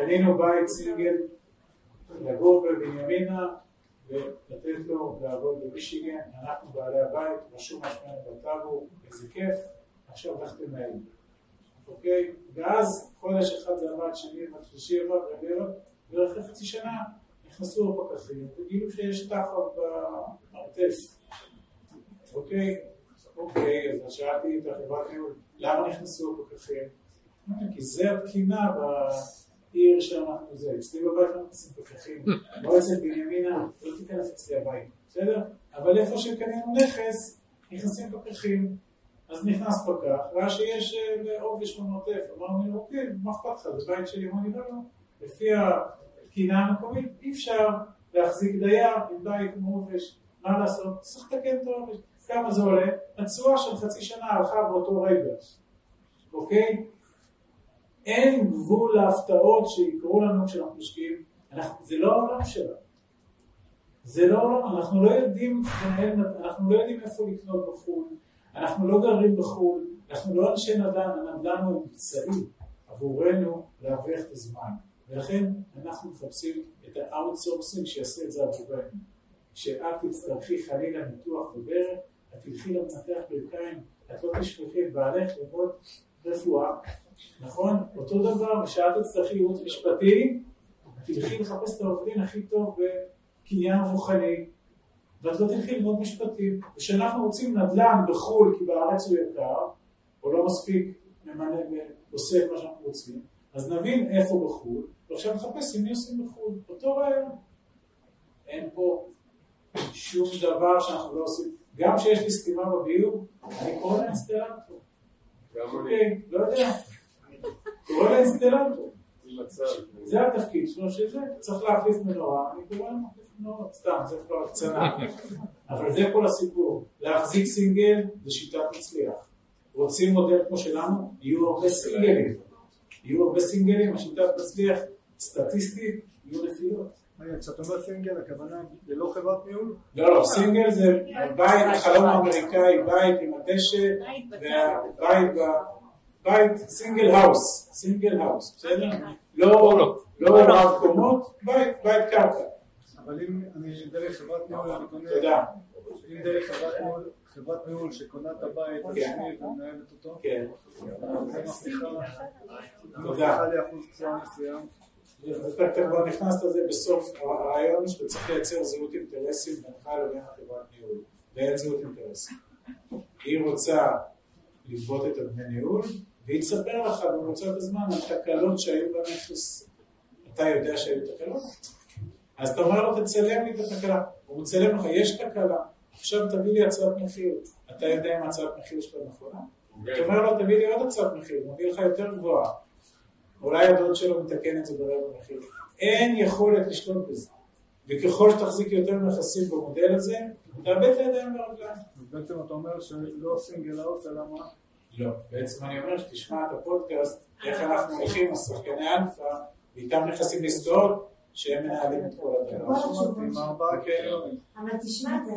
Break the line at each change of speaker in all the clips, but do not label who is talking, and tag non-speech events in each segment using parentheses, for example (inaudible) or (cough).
קנינו בית סינגל לגור בבנימינה ולתת לו לעבוד במישיגן, אנחנו בעלי הבית, רשום משמענו בטאבו, איזה כיף, עכשיו לך תנהל, אוקיי? ואז חודש אחד זה עבד, שני עבד, שלישי עבד, רביעי ואחרי חצי שנה נכנסו הפקחים וגילו שיש תחת במרתף, אוקיי? אוקיי, אז שאלתי את החברת למה נכנסו הפקחים? כי זה התקינה שאנחנו זה, אצלי בבית לא נכנסים פקחים, (laughs) לא אצל בנימינה, לא תיכנס אצלי הבית, בסדר? אבל איפה שקנינו נכס, נכנסים פקחים, אז נכנס פקח, ראה שיש עובש במרתף, אמרנו, אוקיי, מה אכפת לך, זה בית שלי, אמרנו, לא, לא, לפי התקינה המקומית אי אפשר להחזיק דייר עם בית עם עובש, מה לעשות? צריך לתקן את העובש. כמה זה עולה? התשואה של חצי שנה הלכה באותו רגע, אוקיי? אין גבול להפתעות שיקרו לנו כשאנחנו משקיעים, זה לא העולם שלנו. זה לא העולם, אנחנו לא יודעים, אנחנו לא יודעים איפה לקנות בחו"ל, אנחנו לא גרים בחו"ל, אנחנו לא אנשי נדל"ן, הנדל"ן הוא אמצעי עבורנו להרוויח את הזמן. ולכן אנחנו מחפשים את ה outsourcing שיעשה את זה עבורנו. כשאת תצטרכי חלילה ניתוח בברך, את תלכי למנתח ברכיים, את לא תשלחי את בעלך ללמוד רפואה, נכון? אותו דבר, כשאת תצטרכי ייעוץ משפטי, תלכי לחפש את העורך דין הכי טוב בקניין רוחני, ואת לא תלכי ללמוד משפטים. וכשאנחנו רוצים נדל"ן בחו"ל, כי בארץ הוא יקר, או לא מספיק ממנה ועושה את מה שאנחנו רוצים, אז נבין איפה בחו"ל, ועכשיו נחפש עם מי עושים בחו"ל, אותו רעיון. אין פה שום דבר שאנחנו לא עושים. גם כשיש לי סתימה בביוב, אני קורא לאינסטלנטור. אוקיי, לא יודע. קורא לאינסטלנטור. זה התפקיד שלו שזה, צריך להחליף מנורה, אני קורא להחליף מנורה, סתם, זה כבר קצנה. אבל זה כל הסיפור. להחזיק סינגל זה שיטת מצליח. רוצים מודל כמו שלנו, יהיו הרבה סינגלים. יהיו הרבה סינגלים, השיטה תצליח סטטיסטית, יהיו נפילות.
כשאתה אומר סינגל, הכוונה ללא חברת ניהול?
לא, לא, סינגל זה בית, החלום האמריקאי, בית עם הדשא, והבית, בית, single house, single house, בסדר? לא, לא רב קומות, בית, בית קרקע.
אבל אם אני דרך חברת ניהול, אני קונה...
תודה.
אם דרך חברת ניהול... חברת שקונה את הבית השני ומנהלת אותו,
כן.
זה מבטיחה
תודה.
לי אחוז תשואה מסוים.
אתה כבר נכנסת לזה בסוף הרעיון שאתה צריך לייצר זהות אינטרסים בינך לבין החברת ניהול, ואין זהות אינטרסים. היא רוצה לגבות את הדמי ניהול, והיא תספר לך במוצאת הזמן על תקלות שהיו בנכס. אתה יודע שהיו תקלות? אז אתה אומר לו תצלם לי את התקלה. הוא מצלם לך, יש תקלה. עכשיו תביא לי הצעת מחיר. אתה יודע אם הצעת מחיר שלך נכונה? אתה אומר לו תביא לי עוד הצעת מחיר, מביא לך יותר גבוהה. אולי הדוד שלו מתקן את זה ברבע מחיר. אין יכולת לשלוט בזה. וככל שתחזיק יותר נכסים במודל הזה, תאבד את הידיים ברגליים.
בעצם אתה אומר שלא single house, אלא מה?
לא, בעצם אני אומר שתשמע את הפודקאסט, איך אנחנו הולכים, השחקני אלפא, ואיתם נכנסים לעסקאות, שהם מנהלים את כל הדבר.
אבל תשמע את זה,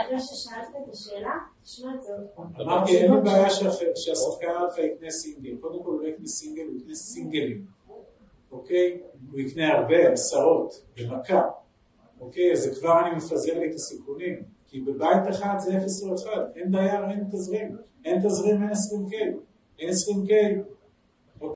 אחרי ששאלת את השאלה, תשמע את זה עוד פעם.
אמרתי, אין לי בעיה שהשחקן אלפא יקנה סינגל. קודם כל הוא לא יקנה סינגל, הוא יקנה סינגלים. אוקיי? הוא יקנה הרבה, עשרות, במכה. אוקיי? אז כבר אני מפזר לי את הסיכונים. כי בבית אחד זה אפס או אחד. אין דייר, אין תזרים. אין תזרים, אין 20K. אין 20K,